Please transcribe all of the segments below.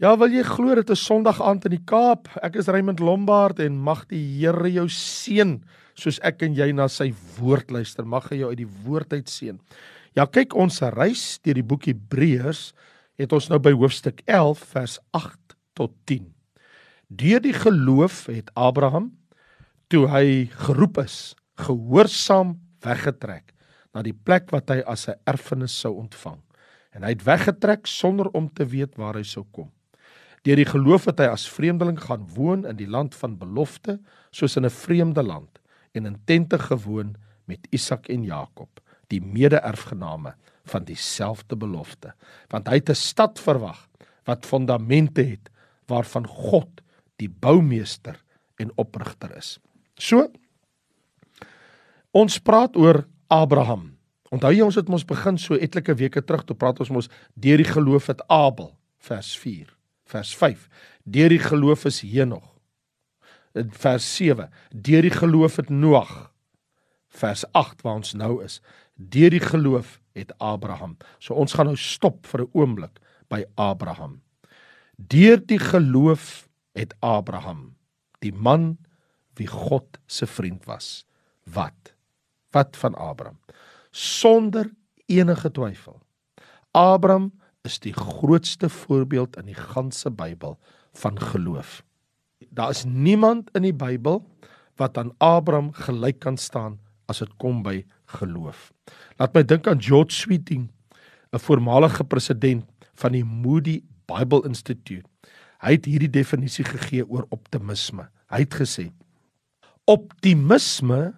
Ja, wil jy glo dit is Sondag aand in die Kaap? Ek is Raymond Lombard en mag die Here jou seën soos ek en jy na sy woord luister. Mag hy jou uit die woord uit seën. Ja, kyk ons reis deur die boek Hebreërs het ons nou by hoofstuk 11 vers 8 tot 10. Deur die geloof het Abraham toe hy geroep is, gehoorsaam weggetrek na die plek wat hy as 'n erfenis sou ontvang. En hy het weggetrek sonder om te weet waar hy sou kom. Deur die geloof het hy as vreemdeling gaan woon in die land van belofte, soos in 'n vreemde land en in tente gewoon met Isak en Jakob, die mede-erfgename van dieselfde belofte. Want hy het 'n stad verwag wat fondamente het waarvan God die boumeester en oprigter is. So ons praat oor Abraham. Onthou jy ons het ons begin so etlike weke terug toe praat ons mos deur die geloof het Abel vers 4 vers 5. Deur die geloof is Henog. Vers 7, deur die geloof het Noag. Vers 8 waar ons nou is. Deur die geloof het Abraham. So ons gaan nou stop vir 'n oomblik by Abraham. Deur die geloof het Abraham, die man wie God se vriend was. Wat? Wat van Abraham? Sonder enige twyfel. Abraham is die grootste voorbeeld in die ganse Bybel van geloof. Daar is niemand in die Bybel wat aan Abraham gelyk kan staan as dit kom by geloof. Laat my dink aan George Sweeting, 'n voormalige president van die Moody Bible Institute. Hy het hierdie definisie gegee oor optimisme. Hy het gesê: Optimisme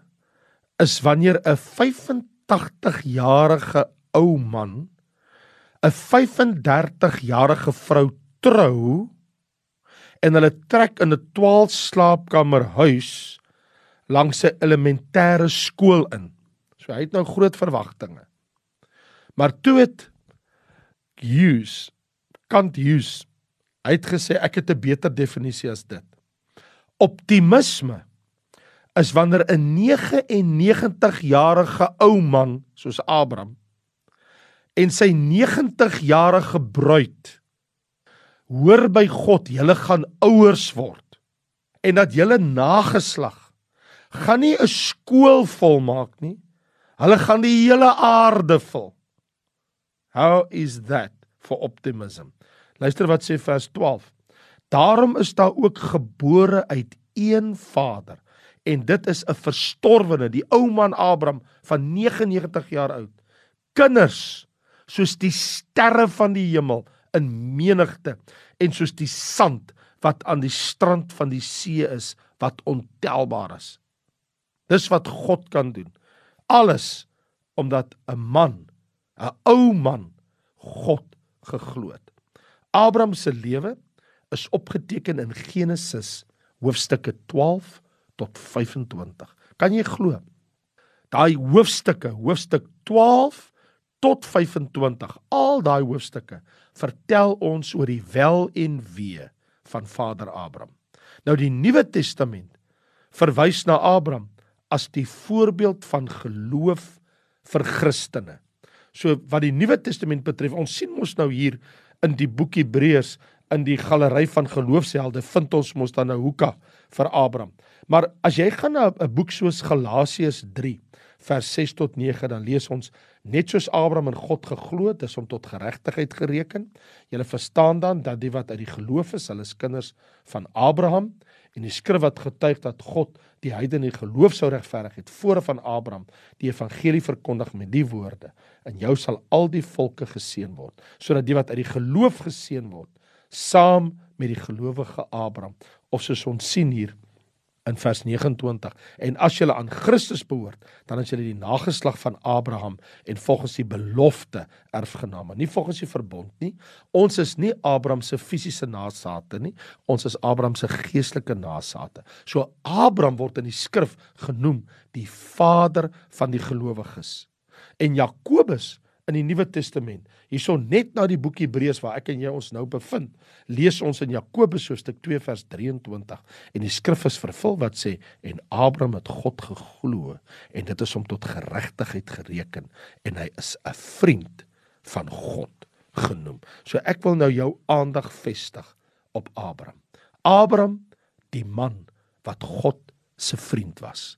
is wanneer 'n 85-jarige ou man 'n 35-jarige vrou trou en hulle trek in 'n 12 slaapkamer huis langs 'n elementêre skool in. So hy het nou groot verwagtinge. Maar toe het Hughes kant Hughes hy het gesê ek het 'n beter definisie as dit. Optimisme is wanneer 'n 99 jarige ou man soos Abraham en sy 90 jarige bruid hoor by God julle gaan ouers word en dat julle nageslag gaan nie 'n skool volmaak nie. Hulle gaan die hele aarde vul. How is that for optimism? Luister wat sê vers 12 daarom is daar ook gebore uit een vader en dit is 'n verstorwene die ou man Abraham van 99 jaar oud. Kinders soos die sterre van die hemel in menigte en soos die sand wat aan die strand van die see is wat ontelbaar is. Dis wat God kan doen. Alles omdat 'n man, 'n ou man God geglo het. Abraham se lewe is opgeteken in Genesis hoofstukke 12 tot 25. Kan jy glo? Daai hoofstukke, hoofstuk 12 tot 25 al daai hoofstukke vertel ons oor die wel en wee van Vader Abraham. Nou die Nuwe Testament verwys na Abraham as die voorbeeld van geloof vir Christene. So wat die Nuwe Testament betref, ons sien mos nou hier in die boek Hebreërs in die galery van geloofshelde vind ons mos dan 'n hoeka vir Abraham. Maar as jy gaan na 'n boek soos Galasiërs 3 vers 6 tot 9 dan lees ons net soos Abraham in God geglo het is om tot geregtigheid gereken. Julle verstaan dan dat die wat uit die geloof is, hulle is kinders van Abraham en die skrif wat getuig dat God die heidene in geloof sou regverdig het voor van Abraham die evangelie verkondig met die woorde: "In jou sal al die volke geseën word," sodat die wat uit die geloof geseën word saam met die gelowige Abraham of soos ons sien hier in vers 29 en as julle aan Christus behoort dan is julle die nageslag van Abraham en volgens die belofte erfgename. Nie volgens die verbond nie. Ons is nie Abraham se fisiese nageslagte nie. Ons is Abraham se geestelike nageslagte so Abraham word in die skrif genoem die vader van die gelowiges. En Jakobus in die Nuwe Testament. Hierson net na die boek Hebreërs waar ek en jy ons nou bevind, lees ons in Jakobus hoofstuk 2 vers 23 en die skrif is vervul wat sê en Abraham het God geglo en dit is hom tot geregtigheid gereken en hy is 'n vriend van God. genoem. So ek wil nou jou aandag vestig op Abraham. Abraham, die man wat God se vriend was.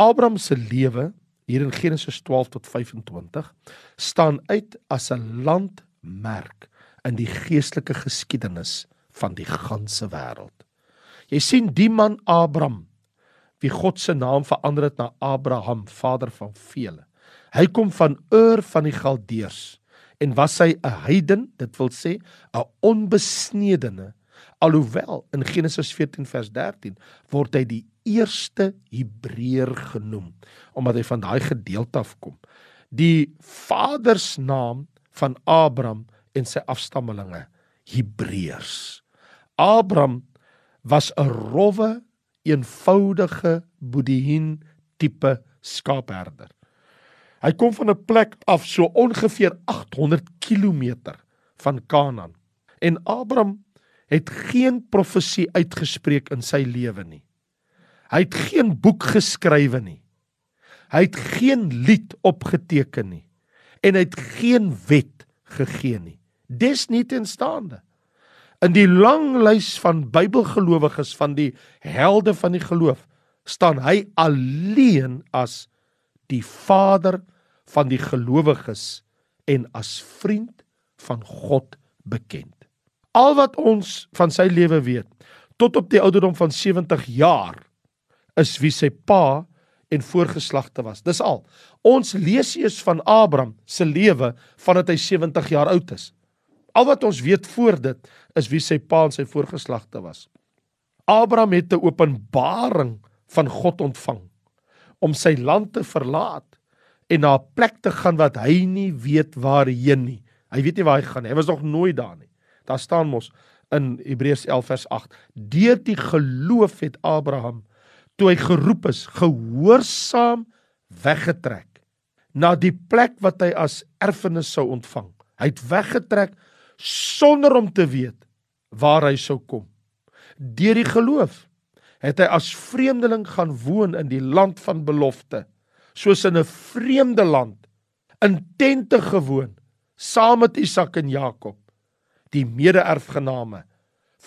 Abraham se lewe hier in Genesis 12 tot 25 staan uit as 'n landmerk in die geestelike geskiedenis van die ganse wêreld. Jy sien die man Abraham wie God se naam verander het na Abraham, vader van vele. Hy kom van Ur van die Galdeërs en was hy 'n heiden, dit wil sê 'n onbesnedene, alhoewel in Genesis 14 vers 13 word hy die eerste Hebreër genoem omdat hy van daai gedeelte afkom. Die vadersnaam van Abraham en sy afstammelinge Hebreërs. Abraham was 'n rowwe, eenvoudige boedien tipe skaapherder. Hy kom van 'n plek af so ongeveer 800 km van Kanaan. En Abraham het geen profesie uitgespreek in sy lewe nie. Hy het geen boek geskrywe nie. Hy het geen lied opgeteken nie en hy het geen wet gegee nie. Desnietenstaande in die lang lys van Bybelgelowiges van die helde van die geloof staan hy alleen as die vader van die gelowiges en as vriend van God bekend. Al wat ons van sy lewe weet tot op die ouderdom van 70 jaar is wie sy pa en voorgeslagte was. Dis al. Ons lees eers van Abraham se lewe vandat hy 70 jaar oud is. Al wat ons weet voor dit is wie sy pa en sy voorgeslagte was. Abraham het 'n openbaring van God ontvang om sy land te verlaat en na 'n plek te gaan wat hy nie weet waarheen nie. Hy weet nie waar hy gaan nie. Hy was nog nooit daar nie. Daar staan mos in Hebreërs 11 vers 8: Deur die geloof het Abraham toe hy geroep is, gehoorsaam weggetrek na die plek wat hy as erfenis sou ontvang. Hy het weggetrek sonder om te weet waar hy sou kom. Deur die geloof het hy as vreemdeling gaan woon in die land van belofte soos in 'n vreemde land in tente gewoon saam met Isak en Jakob die mede-erfgename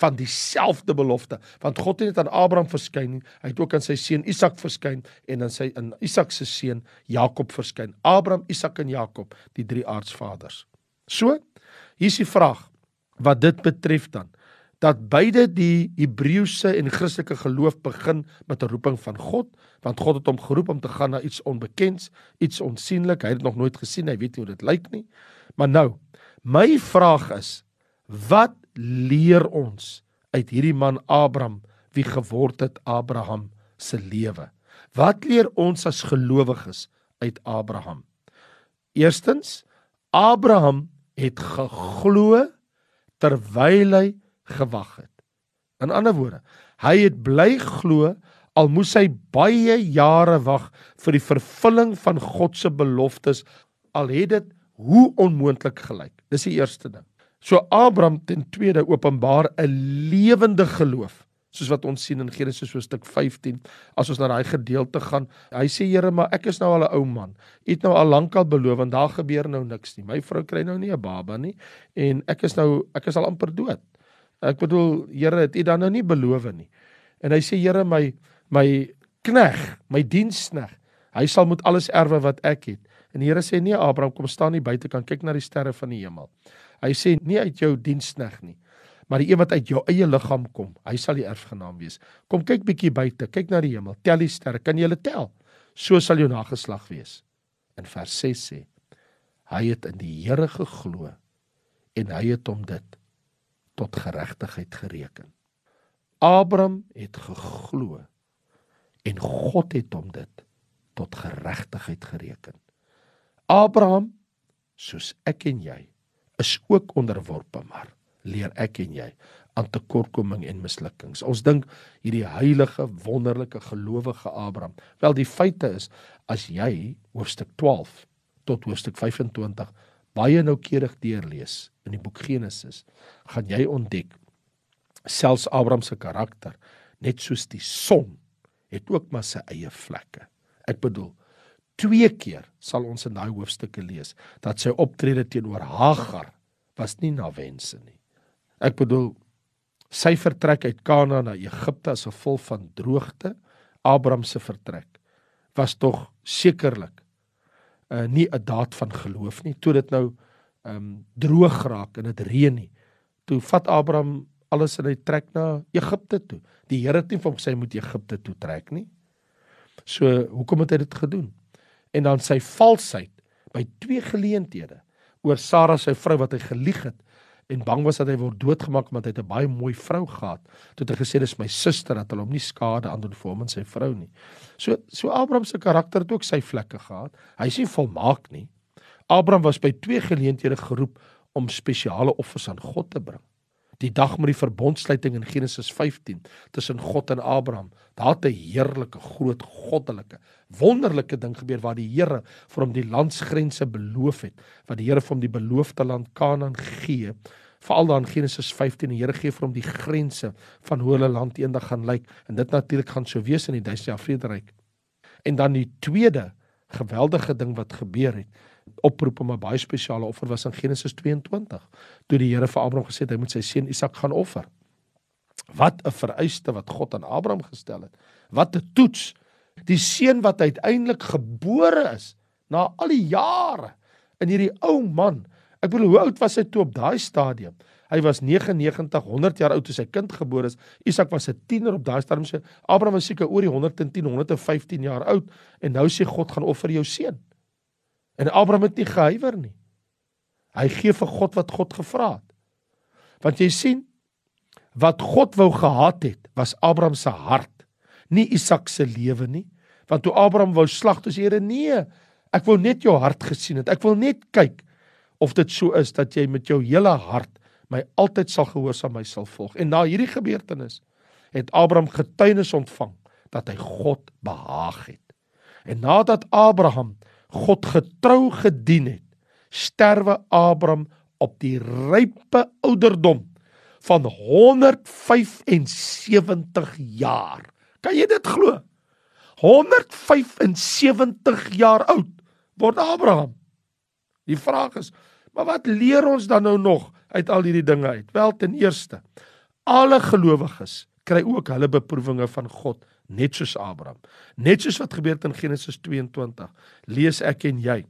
van dieselfde belofte want God het net aan Abraham verskyn hy het ook aan sy seun Isak verskyn en aan sy in Isak se seun Jakob verskyn Abraham Isak en Jakob die drie aardsvaders so hier's die vraag wat dit betref dan dat beide die Hebreëse en Christelike geloof begin met 'n roeping van God, want God het hom geroep om te gaan na iets onbekends, iets onsienlik. Hy het dit nog nooit gesien, hy weet nie hoe dit lyk nie. Maar nou, my vraag is, wat leer ons uit hierdie man Abraham wie geword het Abraham se lewe? Wat leer ons as gelowiges uit Abraham? Eerstens, Abraham het geglo terwyl hy gewag het. In ander woorde, hy het bly glo al moes hy baie jare wag vir die vervulling van God se beloftes al het dit hoe onmoontlik gelyk. Dis die eerste ding. So Abraham ten tweede openbaar 'n lewende geloof soos wat ons sien in Genesis so stuk 15 as ons na daai gedeelte gaan. Hy sê Here, maar ek is nou al 'n ou man. U het nou al lankal beloof en daar gebeur nou niks nie. My vrou kry nou nie 'n baba nie en ek is nou ek is al amper dood. Ek bedoel, Here, het U dan nou nie beloof nie. En hy sê, Here, my my knegg, my diensknegg, hy sal moet alles erwe wat ek het. En die Here sê, nee, Abraham, kom staan nie buitekant, kyk na die sterre van die hemel. Hy sê nie uit jou diensknegg nie, maar die een wat uit jou eie liggaam kom, hy sal die erfgenaam wees. Kom kyk bietjie buite, kyk na die hemel, tel die sterre, kan jy hulle tel? So sal jou nageslag wees. In vers 6 sê, hy het in die Here geglo en hy het hom dit tot geregtigheid gereken. Abraham het geglo en God het hom dit tot geregtigheid gereken. Abraham soos ek en jy is ook onderworpe maar leer ek en jy aan tekortkoming en mislukkings. Ons dink hierdie heilige, wonderlike, gelowige Abraham. Wel die feite is as jy hoofstuk 12 tot hoofstuk 25 baie noukeurig deurlees in die boek Genesis, gaan jy ontdek selfs Abraham se karakter, net soos die son, het ook maar sy eie vlekke. Ek bedoel, twee keer sal ons in daai hoofstukke lees dat sy optrede teenoor Hagar was nie na wense nie. Ek bedoel sy vertrek uit Kanaan na Egipte as gevolg van droogte, Abraham se vertrek was tog sekerlik uh nie 'n daad van geloof nie. Toe dit nou ehm um, droog raak en dit reën nie. Toe vat Abraham alles en hy trek na Egipte toe. Die Here het nie vir hom gesê hy moet Egipte toe trek nie. So, hoekom het hy dit gedoen? En dan sy valsheid by twee geleenthede oor Sara sy vrou wat hy gelieg het en bang was dat hy word doodgemaak omdat hy 'n baie mooi vrou gehad. Toe het hy gesê dis my suster dat hulle hom nie skade aan doen vir hom en sy vrou nie. So so Abraham se karakter het ook sy vlekke gehad. Hy is nie volmaak nie. Abraham was by twee geleenthede geroep om spesiale offers aan God te bring die dag met die verbondsluiting in Genesis 15 tussen God en Abraham. Daar het 'n heerlike, groot, goddelike, wonderlike ding gebeur waar die Here vir hom die landsgrense beloof het, wat die Here vir hom die beloofde land Kanaan gee. Veral dan Genesis 15, die Here gee vir hom die grense van hoe hulle land eendag gaan lyk en dit natuurlik gaan so wees in die duisende vrederyk. En dan die tweede geweldige ding wat gebeur het oproep om 'n baie spesiale offer was in Genesis 22 toe die Here vir Abraham gesê het hy moet sy seun Isak gaan offer. Wat 'n vereiste wat God aan Abraham gestel het. Wat 'n toets. Die seun wat uiteindelik gebore is na al die jare in hierdie ou man. Ek bedoel hoe oud was hy toe op daai stadium? Hy was 99 100 jaar oud toe sy kind gebore is. Isak was 'n tiener op daai stadium. Abraham was seker oor die 110 115 jaar oud en nou sê God gaan offer jou seun. En Abraham het nie gehuiwer nie. Hy gee vir God wat God gevra het. Want jy sien wat God wou gehad het was Abraham se hart, nie Isak se lewe nie. Want toe Abraham wou slag, toe sê Here nee, ek wou net jou hart gesien het. Ek wil net kyk of dit so is dat jy met jou hele hart my altyd sal gehoorsaam my sal volg. En na hierdie gebeurtenis het Abraham getuienis ontvang dat hy God behaag het. En nadat Abraham God getrou gedien het, sterwe Abraham op die rype ouderdom van 175 jaar. Kan jy dit glo? 175 jaar oud word Abraham. Die vraag is, maar wat leer ons dan nou nog uit al hierdie dinge uit? Wel, ten eerste, alle gelowiges kry ook hulle beproewinge van God net soos Abraham. Net soos wat gebeur het in Genesis 22. Lees ek en jy.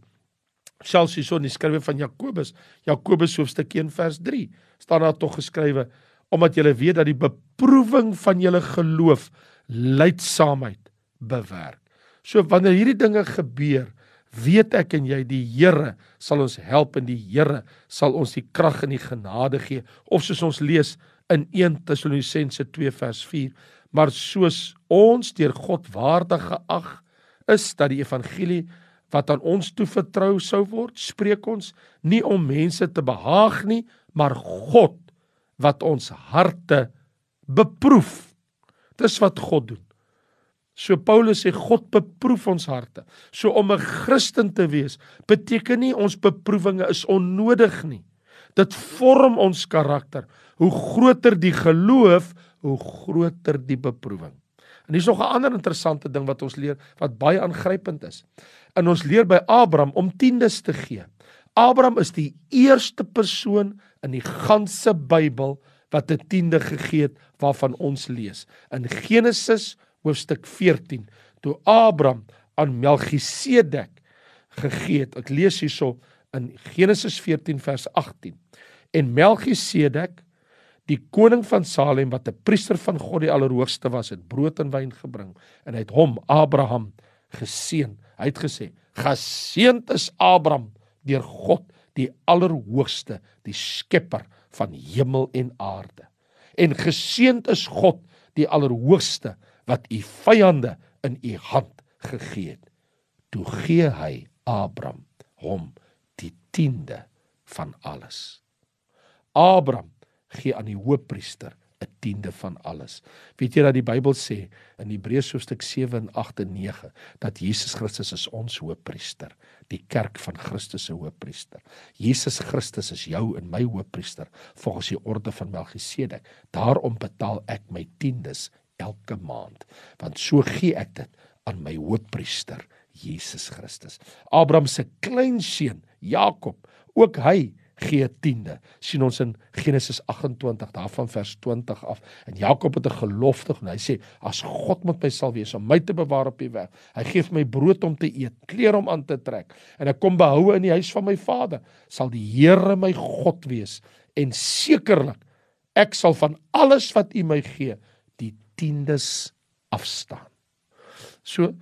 Selfs hierson die skrywe van Jakobus, Jakobus hoofstuk 1 vers 3, staan daar tog geskrywe omdat julle weet dat die beproewing van julle geloof lydsaamheid bewerk. So wanneer hierdie dinge gebeur, weet ek en jy die Here sal ons help en die Here sal ons die krag en die genade gee of soos ons lees in 1 Tessalonisense 2 vers 4 maar soos ons deur God waardig geag is dat die evangelie wat aan ons toevertrou sou word, spreek ons nie om mense te behaag nie, maar God wat ons harte beproef. Dis wat God doen. So Paulus sê God beproef ons harte. So om 'n Christen te wees beteken nie ons beproewinge is onnodig nie. Dit vorm ons karakter. Hoe groter die geloof, hoe groter die beproewing. En hier's nog 'n ander interessante ding wat ons leer wat baie aangrypend is. En ons leer by Abraham om tiendes te gee. Abraham is die eerste persoon in die ganse Bybel wat 'n tiende gegee het waarvan ons lees. In Genesis hoofstuk 14, toe Abraham aan Melchisedek gegee het. Ek lees hierso in Genesis 14 vers 18. En Melchisedek die koning van Salem wat 'n priester van God die Allerhoogste was, het brood en wyn gebring en hy het hom Abraham geseën. Hy het gesê: "Geseënd is Abraham deur God die Allerhoogste, die skepper van hemel en aarde. En geseënd is God die Allerhoogste wat u vyande in u hand gegee het." Toe gee hy Abraham hom die tiende van alles. Abraham gee aan die hoofpriester 'n tiende van alles. Weet jy dat die Bybel sê in Hebreërs hoofstuk 7 en 8 en 9 dat Jesus Christus is ons hoofpriester, die kerk van Christus se hoofpriester. Jesus Christus is jou en my hoofpriester volgens die orde van Melchisedek. Daarom betaal ek my tiendes elke maand, want so gee ek dit aan my hoofpriester Jesus Christus. Abraham se kleinseun Jakob, ook hy gee tiende. sien ons in Genesis 28 daarvan vers 20 af. En Jakob het 'n gelofte en hy sê as God met my sal wees om my te bewaar op die weg. Hy gee vir my brood om te eet, klere om aan te trek en ek kom behoue in die huis van my Vader, sal die Here my God wees en sekerlik ek sal van alles wat U my gee die tiendes afstaan. So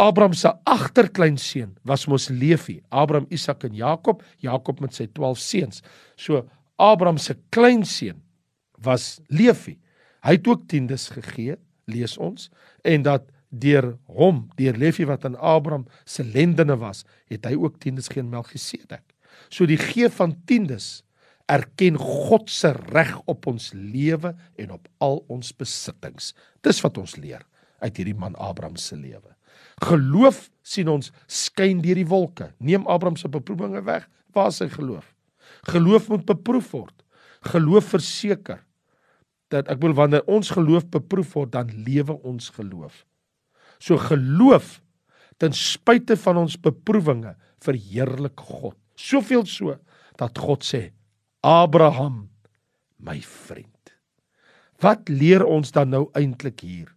Abraham se agterkleinseun was mos Levi, Abraham, Isak en Jakob, Jakob met sy 12 seuns. So Abraham se kleinseun was Levi. Hy het ook tiendes gegee, lees ons, en dat deur hom, deur Levi wat aan Abraham se lendene was, het hy ook tiendes gegee aan Melchisedek. So die gee van tiendes erken God se reg op ons lewe en op al ons besittings. Dis wat ons leer uit hierdie man Abraham se lewe. Geloof sien ons skyn deur die wolke. Neem Abraham se beproewinge weg, waar is sy geloof? Geloof moet beproef word. Geloof verseker dat ek wil wanneer ons geloof beproef word, dan lewe ons geloof. So geloof ten spyte van ons beproewinge verheerlik God. Soveel so dat God sê Abraham my vriend. Wat leer ons dan nou eintlik hier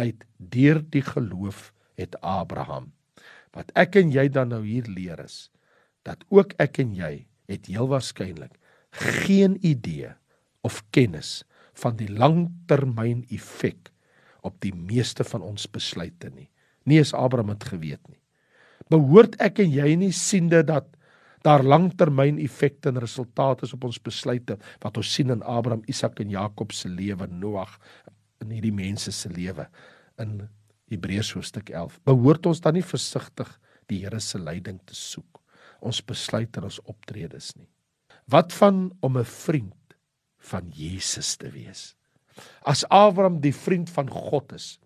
uit deur die geloof het Abraham. Wat ek en jy dan nou hier leer is dat ook ek en jy het heel waarskynlik geen idee of kennis van die langtermyn effek op die meeste van ons besluite nie. Nie eens Abraham het geweet nie. Behoort ek en jy nie siende dat daar langtermyn effekte en resultate is op ons besluite wat ons sien in Abraham, Isak en Jakob se lewe, Noag in hierdie mense se lewe in Hebreërs hoofstuk 11. Behoort ons dan nie versigtig die Here se leiding te soek ons besluite en ons optredes nie. Wat van om 'n vriend van Jesus te wees? As Abraham die vriend van God is,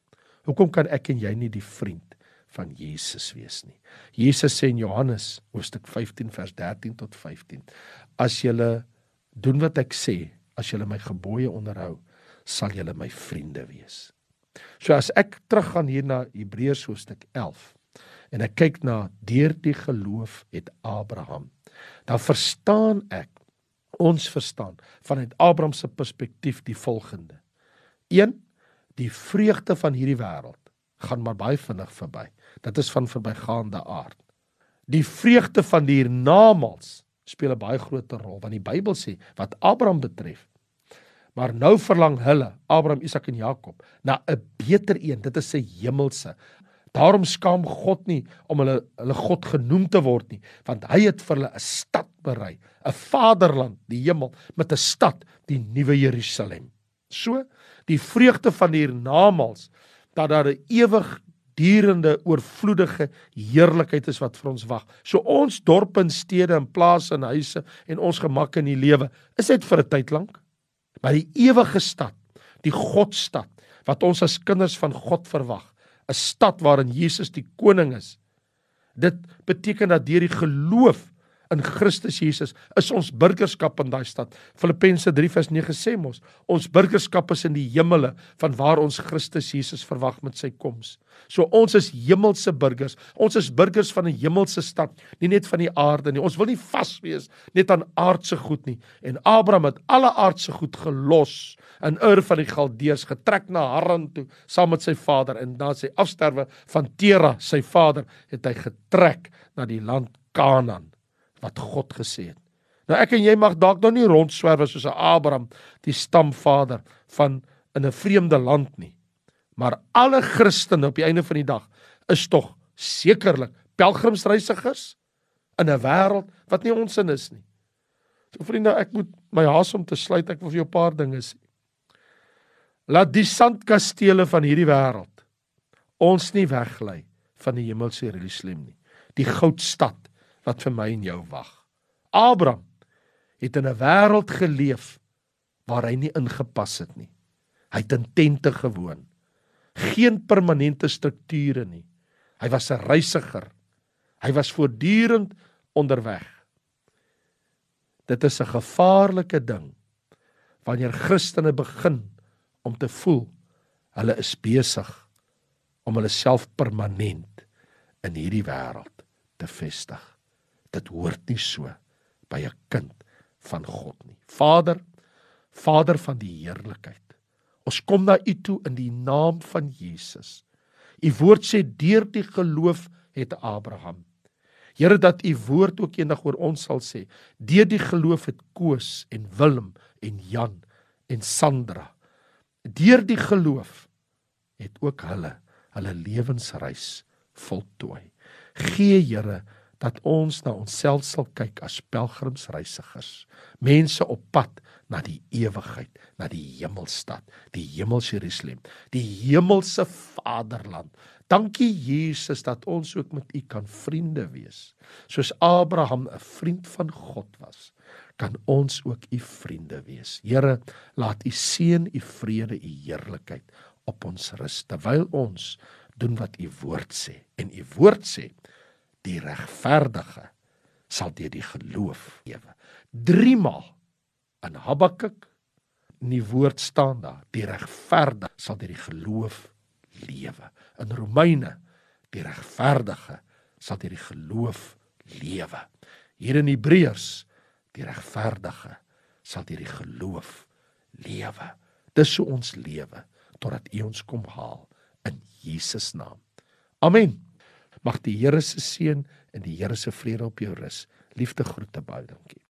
hoekom kan ek en jy nie die vriend van Jesus wees nie? Jesus sê in Johannes hoofstuk 15 vers 13 tot 15: As julle doen wat ek sê, as julle my gebooie onderhou, sal julle my vriende wees. So as ek teruggaan hier na Hebreërs hoofstuk 11 en ek kyk na deur die geloof het Abraham, dan verstaan ek ons verstaan vanuit Abraham se perspektief die volgende. 1 Die vreugde van hierdie wêreld gaan maar baie vinnig verby. Dit is van verbygaande aard. Die vreugde van die hiernamaals speel 'n baie groot rol want die Bybel sê wat Abraham betref Maar nou verlang hulle, Abraham, Isak en Jakob, na 'n beter een. Dit is 'n hemelse. Daarom skaam God nie om hulle hulle God genoem te word nie, want hy het vir hulle 'n stad berei, 'n vaderland, die hemel, met 'n stad, die nuwe Jerusalem. So, die vreugde van die hiernamaals dat daar 'n ewig durende oorvloedige heerlikheid is wat vir ons wag. So ons dorpe en stede en plase en huise en ons gemak in die lewe is dit vir 'n tyd lank by die ewige stad, die Godstad wat ons as kinders van God verwag, 'n stad waarin Jesus die koning is. Dit beteken dat deur die geloof in Christus Jesus is ons burgerskap in daai stad. Filippense 3 vers 9 sê mos, ons burgerskap is in die hemele van waar ons Christus Jesus verwag met sy koms. So ons is hemelse burgers. Ons is burgers van 'n hemelse stad, nie net van die aarde nie. Ons wil nie vas wees net aan aardse goed nie. En Abraham het alle aardse goed gelos in Ur van die Galdeërs getrek na Haran toe saam met sy vader en na sy afsterwe van Tera, sy vader, het hy getrek na die land Kanaan wat God gesê het. Nou ek en jy mag dalk nou nie rondswerwe soos 'n Abraham, die stamvader van in 'n vreemde land nie. Maar alle Christene op die einde van die dag is tog sekerlik pelgrimsreisigers in 'n wêreld wat nie ons in is nie. So vriende, ek moet my haas om te sluit. Ek wil vir jou 'n paar dinge sê. Laat die sandkastele van hierdie wêreld ons nie weglei van die hemelse Jerusalem nie. Die goudstad wat vir my en jou wag. Abraham het in 'n wêreld geleef waar hy nie ingepas het nie. Hy het in tente gewoon. Geen permanente strukture nie. Hy was 'n reisiger. Hy was voortdurend onderweg. Dit is 'n gevaarlike ding wanneer Christene begin om te voel hulle is besig om hulle self permanent in hierdie wêreld te vestig. Dit hoort nie so by 'n kind van God nie. Vader, Vader van die heerlikheid. Ons kom na U toe in die naam van Jesus. U woord sê deur die geloof het Abraham. Here dat U woord ook eendag oor ons sal sê, deur die geloof het Koos en Willem en Jan en Sandra. Deur die geloof het ook hulle hulle lewensreis voltooi. Gee Here dat ons na onsself sal kyk as pelgrimsreisigers, mense op pad na die ewigheid, na die hemelstad, die hemelse Jerusalem, die hemelse vaderland. Dankie Jesus dat ons ook met U kan vriende wees. Soos Abraham 'n vriend van God was, kan ons ook U vriende wees. Here, laat U seën, U vrede, U heerlikheid op ons rus terwyl ons doen wat U woord sê. En U woord sê die regverdige sal deur die geloof lewe. 3 maal in Habakuk in die woord staan daar die regverdige sal deur die geloof lewe. In Romeine die regverdige sal deur die geloof lewe. Hier in Hebreërs die regverdige sal deur die geloof lewe. Dis so ons lewe totdat U ons kom haal in Jesus naam. Amen. Mag die Here se seën en die Here se vrede op jou rus. Liefde groete baie dankie.